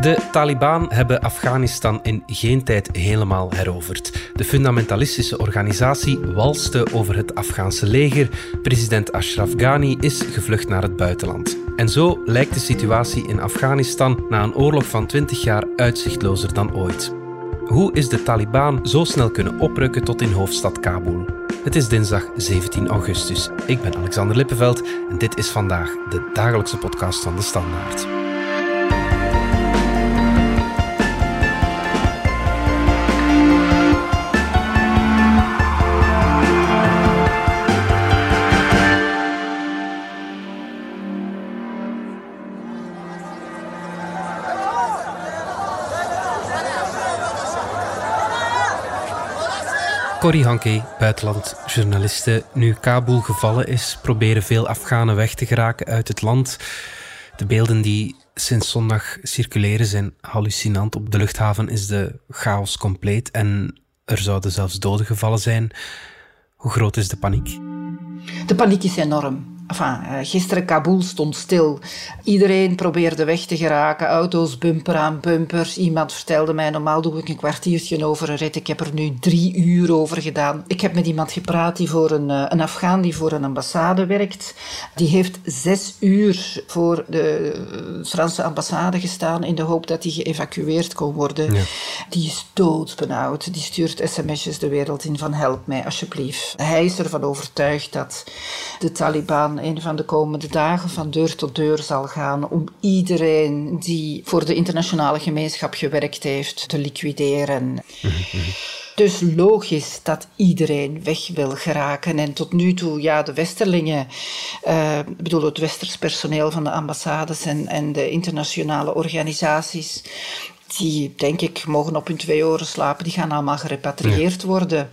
De Taliban hebben Afghanistan in geen tijd helemaal heroverd. De fundamentalistische organisatie walste over het Afghaanse leger. President Ashraf Ghani is gevlucht naar het buitenland. En zo lijkt de situatie in Afghanistan na een oorlog van 20 jaar uitzichtlozer dan ooit. Hoe is de Taliban zo snel kunnen oprukken tot in hoofdstad Kabul? Het is dinsdag 17 augustus. Ik ben Alexander Lippenveld en dit is vandaag de dagelijkse podcast van de Standaard. Corrie Hanke, buitenlandjournaliste. Nu Kabul gevallen is, proberen veel Afghanen weg te geraken uit het land. De beelden die sinds zondag circuleren zijn hallucinant. Op de luchthaven is de chaos compleet en er zouden zelfs doden gevallen zijn. Hoe groot is de paniek? De paniek is enorm. Enfin, eh, gisteren Kabul stond stil. Iedereen probeerde weg te geraken. Auto's bumper aan bumper. Iemand vertelde mij, normaal doe ik een kwartiertje over een rit. Ik heb er nu drie uur over gedaan. Ik heb met iemand gepraat die voor een, eh, een Afghaan die voor een ambassade werkt. Die heeft zes uur voor de Franse ambassade gestaan in de hoop dat hij geëvacueerd kon worden. Ja. Die is doodbenauwd. Die stuurt sms'jes de wereld in van help mij alsjeblieft. Hij is ervan overtuigd dat de Taliban een van de komende dagen van deur tot deur zal gaan om iedereen die voor de internationale gemeenschap gewerkt heeft te liquideren. Dus logisch dat iedereen weg wil geraken. En tot nu toe, ja, de Westerlingen, uh, bedoel het Westers personeel van de ambassades en, en de internationale organisaties, die denk ik mogen op hun twee oren slapen, die gaan allemaal gerepatrieerd worden.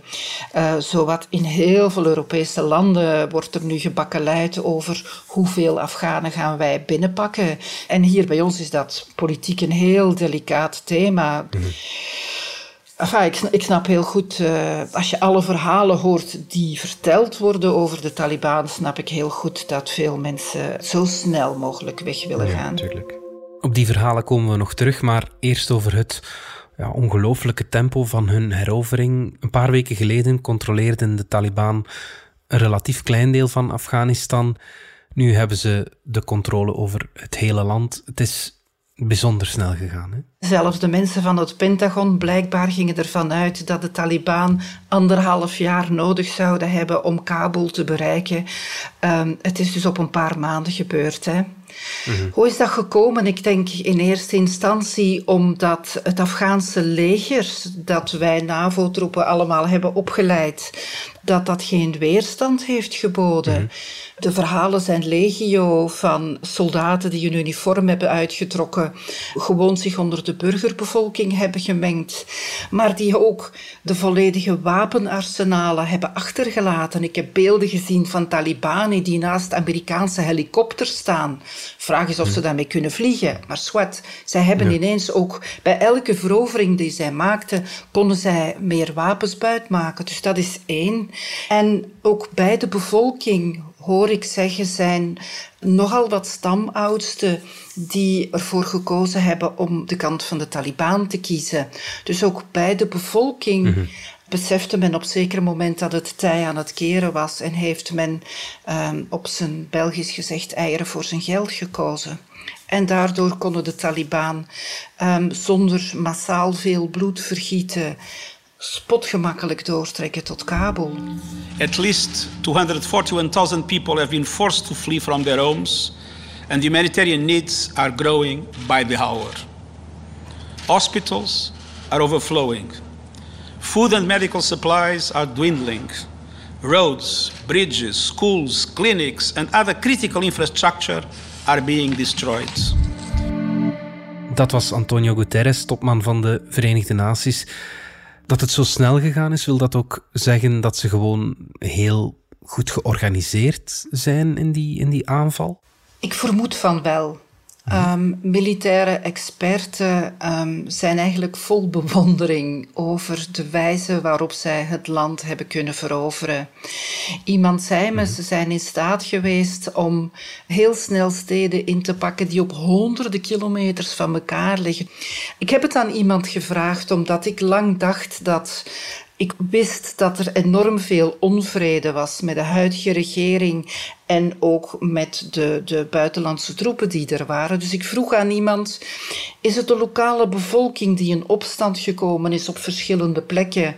Uh, zowat in heel veel Europese landen wordt er nu gebakkeleid over hoeveel Afghanen gaan wij binnenpakken. En hier bij ons is dat politiek een heel delicaat thema. Mm Enfin, ik, ik, snap heel goed, uh, als je alle verhalen hoort die verteld worden over de Taliban, snap ik heel goed dat veel mensen zo snel mogelijk weg willen ja, gaan. Natuurlijk. Op die verhalen komen we nog terug, maar eerst over het ja, ongelooflijke tempo van hun herovering. Een paar weken geleden controleerden de Taliban een relatief klein deel van Afghanistan. Nu hebben ze de controle over het hele land. Het is bijzonder snel gegaan. Hè? Zelfs de mensen van het Pentagon blijkbaar gingen ervan uit dat de Taliban anderhalf jaar nodig zouden hebben om Kabul te bereiken. Um, het is dus op een paar maanden gebeurd. Hè? Mhm. Hoe is dat gekomen? Ik denk in eerste instantie omdat het Afghaanse leger, dat wij NAVO-troepen allemaal hebben opgeleid, dat dat geen weerstand heeft geboden. Mhm. De verhalen zijn legio van soldaten die een uniform hebben uitgetrokken, gewoon zich onder de burgerbevolking hebben gemengd, maar die ook de volledige wapenarsenalen hebben achtergelaten. Ik heb beelden gezien van Talibanen die naast Amerikaanse helikopters staan. Vraag is of ze mhm. daarmee kunnen vliegen. Maar swat, zij hebben ineens ook bij elke verovering die zij maakten, konden zij meer wapens buitmaken. Dus dat is één. En ook bij de bevolking hoor ik zeggen, zijn nogal wat stamoudsten die ervoor gekozen hebben om de kant van de Taliban te kiezen. Dus ook bij de bevolking mhm. besefte men op zeker moment dat het tij aan het keren was en heeft men um, op zijn Belgisch gezegd eieren voor zijn geld gekozen. En daardoor konden de Taliban um, zonder massaal veel bloed vergieten spotgemakkelijk doortrekken tot Kabul. At least 241,000 people have been forced to flee from their homes and the humanitarian needs are growing by the hour. Hospitals are overflowing. Food and medical supplies are dwindling. Roads, bridges, schools, clinics and other critical infrastructure are being destroyed. Dat was Antonio Guterres, topman van de Verenigde Naties. Dat het zo snel gegaan is, wil dat ook zeggen dat ze gewoon heel goed georganiseerd zijn in die, in die aanval? Ik vermoed van wel. Um, militaire experten um, zijn eigenlijk vol bewondering over de wijze waarop zij het land hebben kunnen veroveren. Iemand zei me, ze zijn in staat geweest om heel snel steden in te pakken die op honderden kilometers van elkaar liggen. Ik heb het aan iemand gevraagd omdat ik lang dacht dat ik wist dat er enorm veel onvrede was met de huidige regering en ook met de, de buitenlandse troepen die er waren. Dus ik vroeg aan iemand: is het de lokale bevolking die in opstand gekomen is op verschillende plekken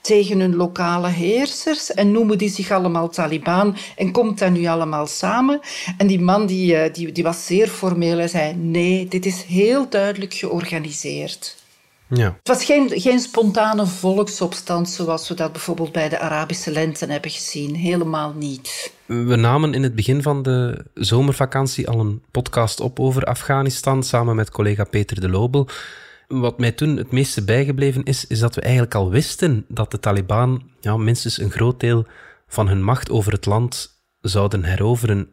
tegen hun lokale heersers en noemen die zich allemaal Taliban en komt dat nu allemaal samen? En die man die, eh, die, die was zeer formeel en zei: nee, dit is heel duidelijk georganiseerd. Ja. Het was geen, geen spontane volksopstand zoals we dat bijvoorbeeld bij de Arabische lente hebben gezien. Helemaal niet. We namen in het begin van de zomervakantie al een podcast op over Afghanistan samen met collega Peter de Lobel. Wat mij toen het meeste bijgebleven is, is dat we eigenlijk al wisten dat de Taliban ja, minstens een groot deel van hun macht over het land zouden heroveren.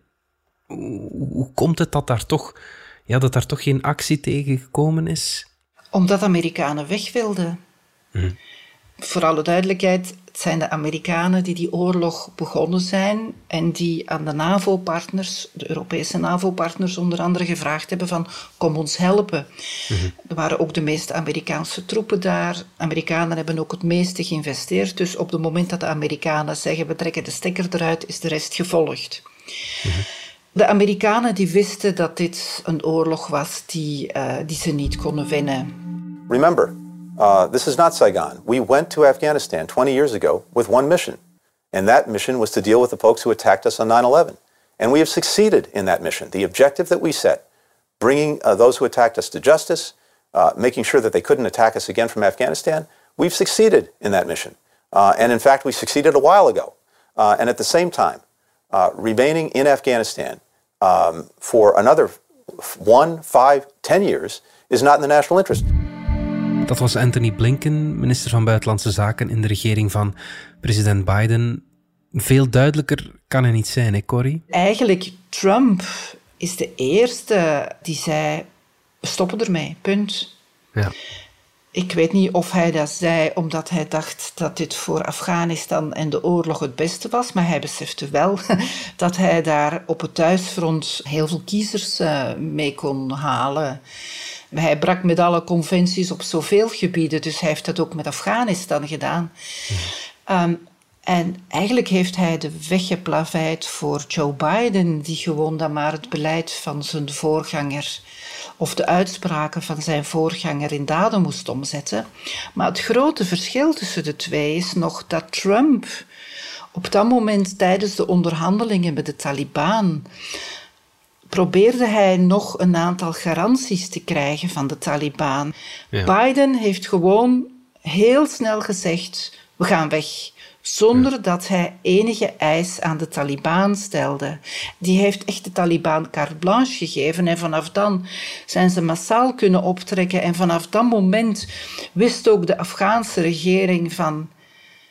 Hoe komt het dat daar toch, ja, dat daar toch geen actie tegen gekomen is? Omdat Amerikanen weg wilden. Hm. Voor alle duidelijkheid, het zijn de Amerikanen die die oorlog begonnen zijn en die aan de NAVO-partners, de Europese NAVO-partners onder andere, gevraagd hebben van kom ons helpen. Hm. Er waren ook de meeste Amerikaanse troepen daar. Amerikanen hebben ook het meeste geïnvesteerd. Dus op het moment dat de Amerikanen zeggen we trekken de stekker eruit, is de rest gevolgd. Hm. De Amerikanen die wisten dat dit een oorlog was die, uh, die ze niet konden winnen. Remember, uh, this is not Saigon. We went to Afghanistan 20 years ago with one mission, and that mission was to deal with the folks who attacked us on 9 11. And we have succeeded in that mission. The objective that we set, bringing uh, those who attacked us to justice, uh, making sure that they couldn't attack us again from Afghanistan, we've succeeded in that mission. Uh, and in fact, we succeeded a while ago. Uh, and at the same time, remaining in Afghanistan um, for another one, five, ten years is not in the national interest. Dat was Anthony Blinken, minister van Buitenlandse Zaken in de regering van president Biden. Veel duidelijker kan hij niet zijn, hè, Corrie? Eigenlijk, Trump is de eerste die zei: we stoppen ermee, punt. Ja. Ik weet niet of hij dat zei omdat hij dacht dat dit voor Afghanistan en de oorlog het beste was, maar hij besefte wel dat hij daar op het thuisfront heel veel kiezers eh, mee kon halen. Hij brak met alle conventies op zoveel gebieden, dus hij heeft dat ook met Afghanistan gedaan. Ehm, en eigenlijk heeft hij de weg geplaveid voor Joe Biden, die gewoon dan maar het beleid van zijn voorganger of de uitspraken van zijn voorganger in daden moest omzetten. Maar het grote verschil tussen de twee is nog dat Trump op dat moment tijdens de onderhandelingen met de Taliban probeerde hij nog een aantal garanties te krijgen van de Taliban. Biden heeft gewoon heel snel gezegd: we gaan weg. Zonder dat hij enige eis aan de Taliban stelde. Die heeft echt de Taliban carte blanche gegeven. En vanaf dan zijn ze massaal kunnen optrekken. En vanaf dat moment wist ook de Afghaanse regering van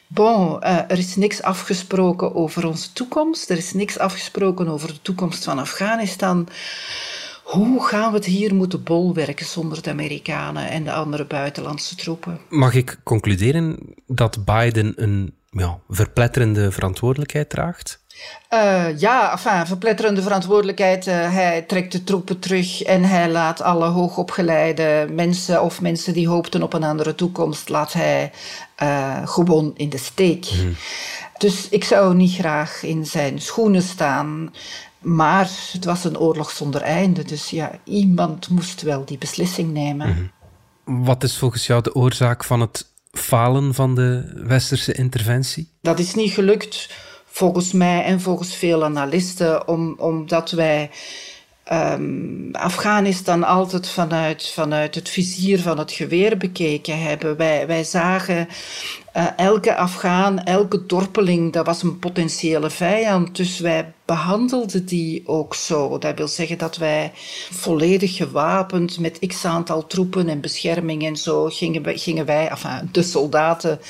Bon, uh, er is niks afgesproken over onze toekomst. Er is niks afgesproken over de toekomst van Afghanistan. Hoe gaan we het hier moeten bolwerken zonder de Amerikanen en de andere buitenlandse troepen? Mag ik concluderen dat Biden een ja, verpletterende verantwoordelijkheid draagt? Uh, ja, enfin, verpletterende verantwoordelijkheid. Uh, hij trekt de troepen terug en hij laat alle hoogopgeleide mensen of mensen die hoopten op een andere toekomst, laat hij uh, gewoon in de steek. Mm. Dus ik zou niet graag in zijn schoenen staan. Maar het was een oorlog zonder einde. Dus ja, iemand moest wel die beslissing nemen. Mm. Wat is volgens jou de oorzaak van het falen van de westerse interventie? Dat is niet gelukt volgens mij en volgens veel analisten, om, omdat wij um, Afghanistan altijd vanuit, vanuit het vizier van het geweer bekeken hebben. Wij, wij zagen uh, elke Afghaan, elke dorpeling, dat was een potentiële vijand. Dus wij behandelde die ook zo. Dat wil zeggen dat wij volledig gewapend met x aantal troepen en bescherming en zo gingen, wij, gingen wij, enfin, de soldaten,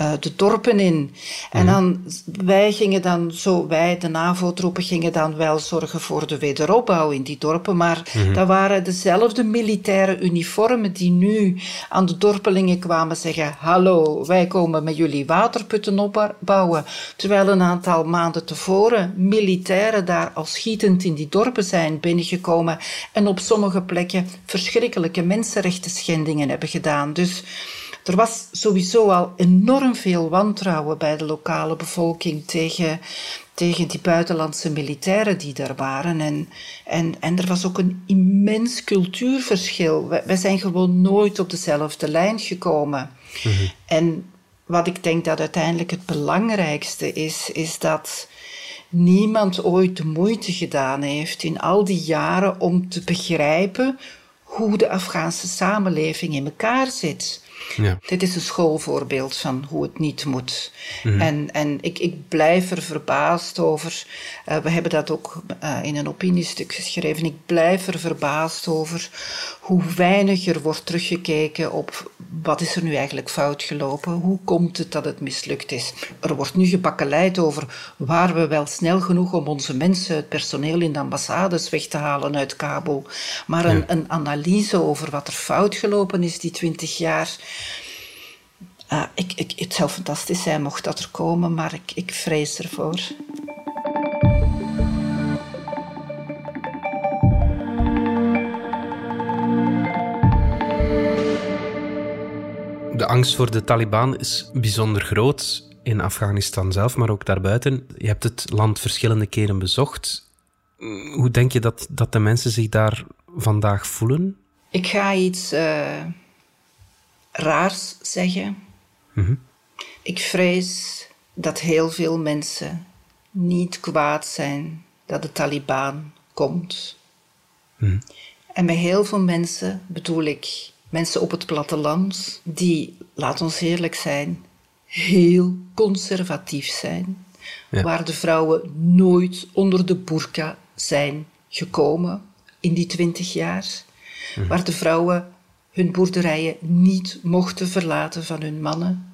uh, de dorpen in. En mhm. dan, wij gingen dan zo, wij, de NAVO-troepen, gingen dan wel zorgen voor de wederopbouw in die dorpen, maar mm dat waren dezelfde militaire uniformen die nu aan de dorpelingen kwamen zeggen: Hallo, wij komen met jullie waterputten opbouwen. Terwijl een aantal maanden tevoren militairen daar al schietend in die dorpen zijn binnengekomen en op sommige plekken verschrikkelijke mensenrechten schendingen hebben gedaan. Dus er was sowieso al enorm veel wantrouwen bij de lokale bevolking tegen, tegen die buitenlandse militairen die daar waren. En, en, en er was ook een immens cultuurverschil. Wij, zijn gewoon nooit op dezelfde lijn gekomen. Mhm. En wat ik denk dat uiteindelijk het belangrijkste is, is dat niemand ooit de moeite gedaan heeft in al die jaren om te begrijpen hoe de Afghaanse samenleving in elkaar zit. Ja. Dit is een schoolvoorbeeld van hoe het niet moet. Mhm. En, en ik, ik blijf er verbaasd over. Uh, we hebben dat ook uh, in een opiniestuk geschreven. Ik blijf er verbaasd over hoe weinig er wordt teruggekeken op wat is er nu eigenlijk fout gelopen? Hoe komt het dat het mislukt is? Er wordt nu gebakkeleid over waar we wel snel genoeg om onze mensen, het personeel in de ambassades weg te halen uit Kabul. Maar een, een analyse over wat er fout gelopen is die twintig jaar. Uh, ik, ik, het zou fantastisch zijn mocht dat er komen, maar ik, ik vrees ervoor. Angst voor de Taliban is bijzonder groot in Afghanistan zelf, maar ook daarbuiten. Je hebt het land verschillende keren bezocht. Hoe denk je dat, dat de mensen zich daar vandaag voelen? Ik ga iets uh, raars zeggen. Mhm. Ik vrees dat heel veel mensen niet kwaad zijn dat de Taliban komt. Mhm. En bij heel veel mensen bedoel ik mensen op het platteland die, laat ons eerlijk zijn, heel conservatief zijn. Waar de vrouwen nooit onder de burka zijn gekomen in die twintig jaar. Mhm. Waar de vrouwen hun boerderijen niet mochten verlaten van hun mannen.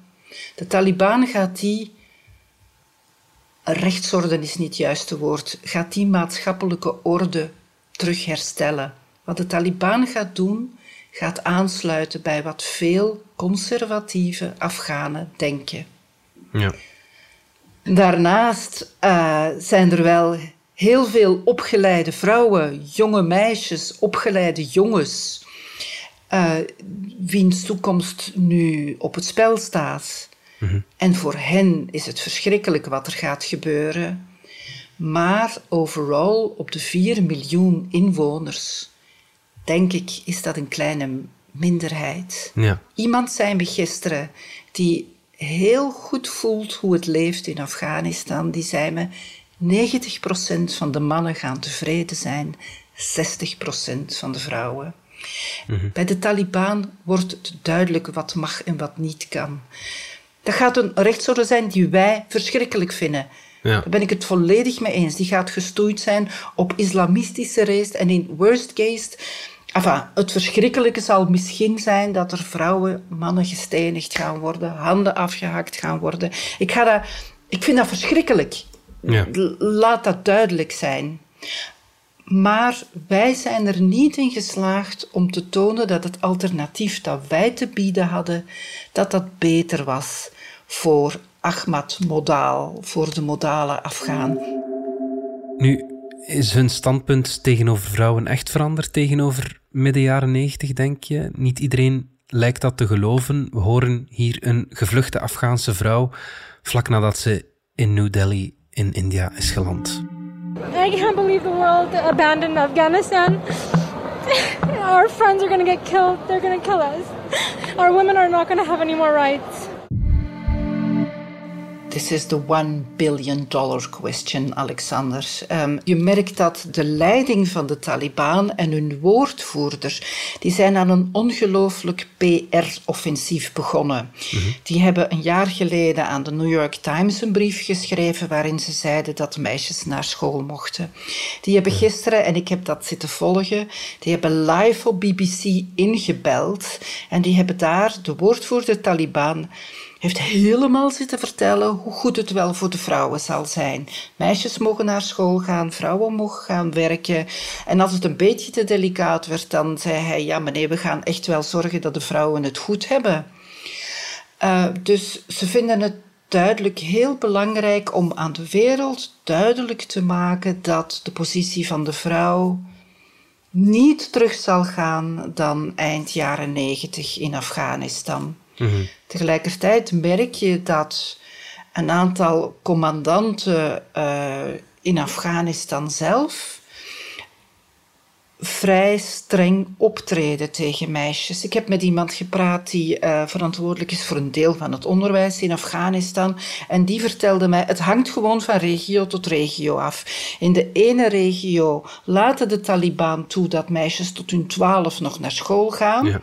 De Taliban gaat die, rechtsorde is niet het juiste woord, gaat die maatschappelijke orde terug herstellen. Wat de Taliban gaat doen, gaat aansluiten bij wat veel conservatieve Afghanen denken. Ja. Daarnaast uh, zijn er wel heel veel opgeleide vrouwen, jonge meisjes, opgeleide jongens, uh, wiens toekomst nu op het spel staat. Mm En voor hen is het verschrikkelijk wat er gaat gebeuren. Maar overal op de 4 miljoen inwoners denk ik, is dat een kleine minderheid. Ja. Iemand zei me gisteren die heel goed voelt hoe het leeft in Afghanistan. Die zei me, 90% van de mannen gaan tevreden zijn, 60% van de vrouwen. Mhm. Bij de Taliban wordt het duidelijk wat mag en wat niet kan. Dat gaat een rechtsorde zijn die wij verschrikkelijk vinden. Ja. Daar ben ik het volledig mee eens. Die gaat gestoeid zijn op islamistische race en in worst case Enfin, het verschrikkelijke zal misschien zijn dat er vrouwen, mannen gestenigd gaan worden, handen afgehakt gaan worden. Ik, ga dat, ik vind dat verschrikkelijk. Ja. Laat dat duidelijk zijn. Maar wij zijn er niet in geslaagd om te tonen dat het alternatief dat wij te bieden hadden, dat dat beter was voor Ahmad Modaal, voor de modale Afghaan. Nu, is hun standpunt tegenover vrouwen echt veranderd tegenover midden jaren negentig, denk je? Niet iedereen lijkt dat te geloven. We horen hier een gevluchte Afghaanse vrouw vlak nadat ze in New Delhi in India is geland. I can't believe the world abandoned Afghanistan. Our friends are going to get killed. They're going to kill us. Our women are not going to have any more rights. This is the one billion dollar question, Alexander. Um, je merkt dat de leiding van de Taliban en hun woordvoerders, die zijn aan een ongelooflijk PR-offensief begonnen. Die hebben een jaar geleden aan de New York Times een brief geschreven waarin ze zeiden dat meisjes naar school mochten. Die hebben gisteren, en ik heb dat zitten volgen, die hebben live op BBC ingebeld en die hebben daar de woordvoerder Taliban heeft helemaal zitten vertellen hoe goed het wel voor de vrouwen zal zijn. Meisjes mogen naar school gaan, vrouwen mogen gaan werken. En als het een beetje te delicaat werd, dan zei hij: Ja, meneer, we gaan echt wel zorgen dat de vrouwen het goed hebben. Uh, dus ze vinden het duidelijk heel belangrijk om aan de wereld duidelijk te maken dat de positie van de vrouw niet terug zal gaan dan eind jaren negentig in Afghanistan. Mm Tegelijkertijd merk je dat een aantal commandanten uh, in Afghanistan zelf vrij streng optreden tegen meisjes. Ik heb met iemand gepraat die uh, verantwoordelijk is voor een deel van het onderwijs in Afghanistan. En die vertelde mij, het hangt gewoon van regio tot regio af. In de ene regio laten de Taliban toe dat meisjes tot hun twaalf nog naar school gaan. Ja.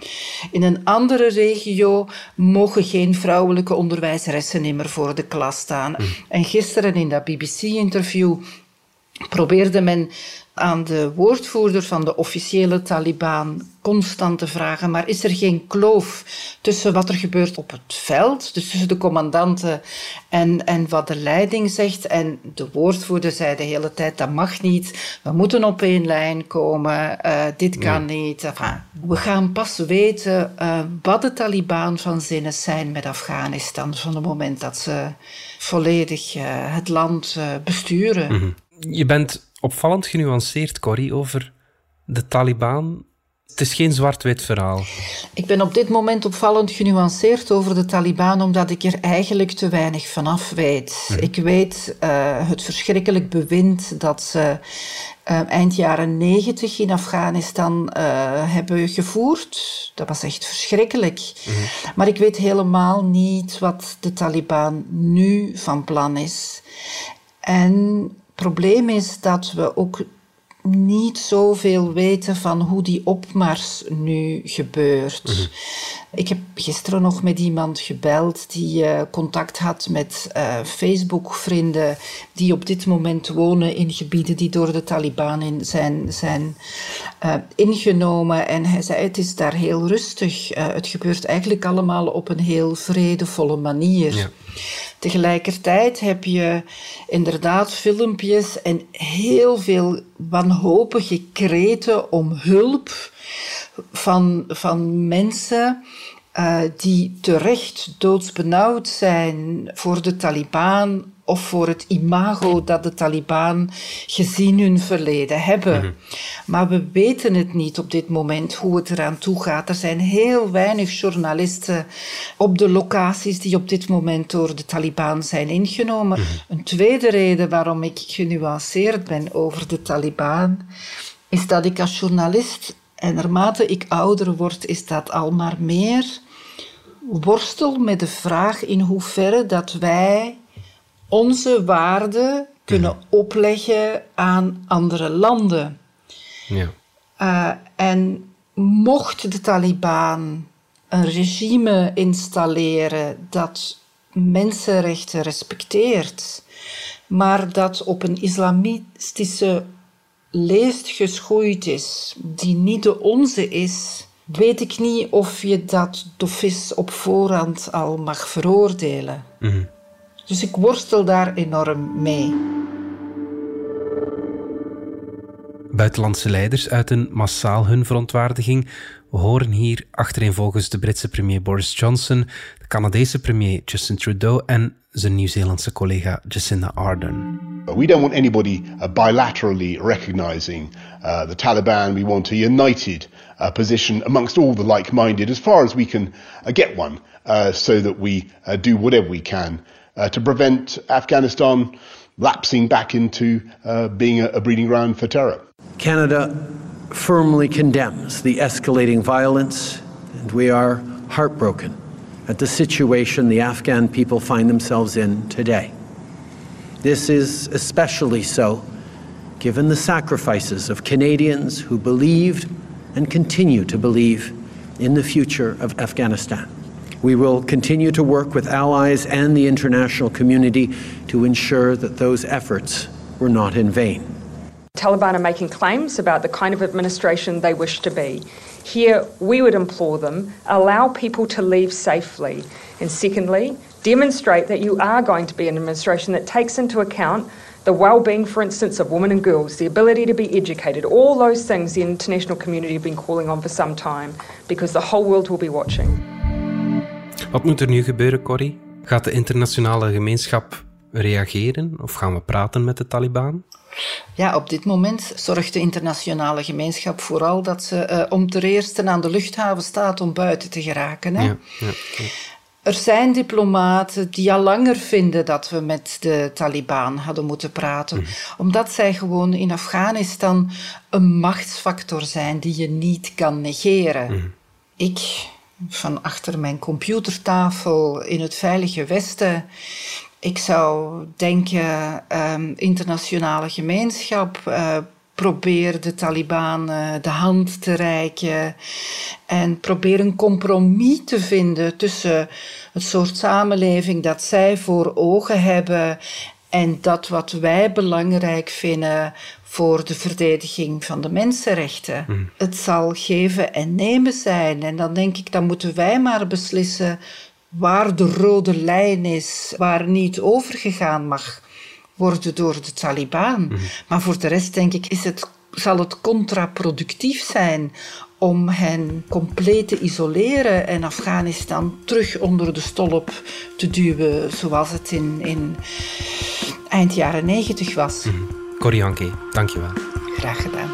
In een andere regio mogen geen vrouwelijke onderwijzeressen meer voor de klas staan. Mm. En gisteren in dat BBC-interview probeerde men aan de woordvoerder van de officiële Taliban constant te vragen, maar is er geen kloof tussen wat er gebeurt op het veld, dus tussen de commandanten en, en wat de leiding zegt? En de woordvoerder zei de hele tijd, dat mag niet, we moeten op één lijn komen, uh, dit kan niet. Enfin, we gaan pas weten uh, wat de Taliban van zinnen zijn met Afghanistan van het moment dat ze volledig uh, het land besturen. Mm -hmm. Je bent opvallend genuanceerd, Corrie, over de Taliban. Het is geen zwart-wit verhaal. Ik ben op dit moment opvallend genuanceerd over de Taliban, omdat ik er eigenlijk te weinig vanaf weet. Mhm. Ik weet uh, het verschrikkelijk bewind dat ze uh, eind jaren negentig in Afghanistan uh, hebben gevoerd. Dat was echt verschrikkelijk. Mhm. Maar ik weet helemaal niet wat de Taliban nu van plan is. En probleem is dat we ook niet zoveel weten van hoe die opmars nu gebeurt. Mhm. Ik heb gisteren nog met iemand gebeld die uh, contact had met uh, Facebook-vrienden die op dit moment wonen in gebieden die door de Taliban in zijn, zijn uh, ingenomen. En hij zei: Het is daar heel rustig. het gebeurt eigenlijk allemaal op een heel vredevolle manier. Ja. Tegelijkertijd heb je inderdaad filmpjes en heel veel wanhopige kreten om hulp van, van mensen uh, die terecht doodsbenauwd zijn voor de Taliban of voor het imago dat de Taliban gezien hun verleden hebben. Mhm. Maar we weten het niet op dit moment hoe het eraan toe gaat. Er zijn heel weinig journalisten op de locaties die op dit moment door de Taliban zijn ingenomen. Mhm. Een tweede reden waarom ik genuanceerd ben over de Taliban is dat ik als journalist en naarmate ik ouder word, is dat al maar meer worstel met de vraag in hoeverre dat wij onze waarden kunnen mhm. opleggen aan andere landen. Ja. Uh, en mocht de Taliban een regime installeren dat mensenrechten respecteert, maar dat op een islamistische leest geschoeid is, die niet de onze is, weet ik niet of je dat dofis op voorhand al mag veroordelen. Mm dus ik worstel daar enorm mee. Buitenlandse leiders uiten massaal hun verontwaardiging. We horen hier achtereenvolgens de Britse premier Boris Johnson, de Canadese premier Justin Trudeau en zijn Nieuw-Zeelandse collega Jacinda Ardern. We don't want anybody uh, bilaterally recognizing uh, the Taliban. We want a united uh, position amongst all the like-minded as far as we can uh, get one, uh, so that we uh, do whatever we can uh, to prevent Afghanistan lapsing back into uh, being a, a breeding ground for terror. Canada firmly condemns the escalating violence, and we are heartbroken at the situation the Afghan people find themselves in today. This is especially so given the sacrifices of Canadians who believed and continue to believe in the future of Afghanistan. We will continue to work with allies and the international community to ensure that those efforts were not in vain. Taliban are making claims about the kind of administration they wish to be. Here, we would implore them allow people to leave safely. And secondly, demonstrate that you are going to be an administration that takes into account the well being, for instance, of women and girls, the ability to be educated, all those things the international community have been calling on for some time because the whole world will be watching. Wat moet er nu gebeuren, Corrie? Gaat de internationale gemeenschap reageren of gaan we praten met de Taliban? Ja, op dit moment zorgt de internationale gemeenschap vooral dat ze uh, om ter eerste aan de luchthaven staat om buiten te geraken. Hè? Ja, ja, ja. Er zijn diplomaten die al langer vinden dat we met de Taliban hadden moeten praten, mm. omdat zij gewoon in Afghanistan een machtsfactor zijn die je niet kan negeren. Mm. Ik, van achter mijn computertafel in het Veilige Westen, ik zou denken, um, internationale gemeenschap, uh, probeer de Taliban uh, de hand te reiken en probeer een compromis te vinden tussen het soort samenleving dat zij voor ogen hebben en dat wat wij belangrijk vinden voor de verdediging van de mensenrechten. Mm. Het zal geven en nemen zijn. En dan denk ik, dan moeten wij maar beslissen waar de rode lijn is, waar niet overgegaan mag worden door de Taliban. Mhm. Maar voor de rest denk ik, is het, zal het contraproductief zijn om hen compleet te isoleren en Afghanistan terug onder de stolp te duwen, zoals het in, in eind jaren negentig was. Mm -hmm. dankjewel. Graag gedaan.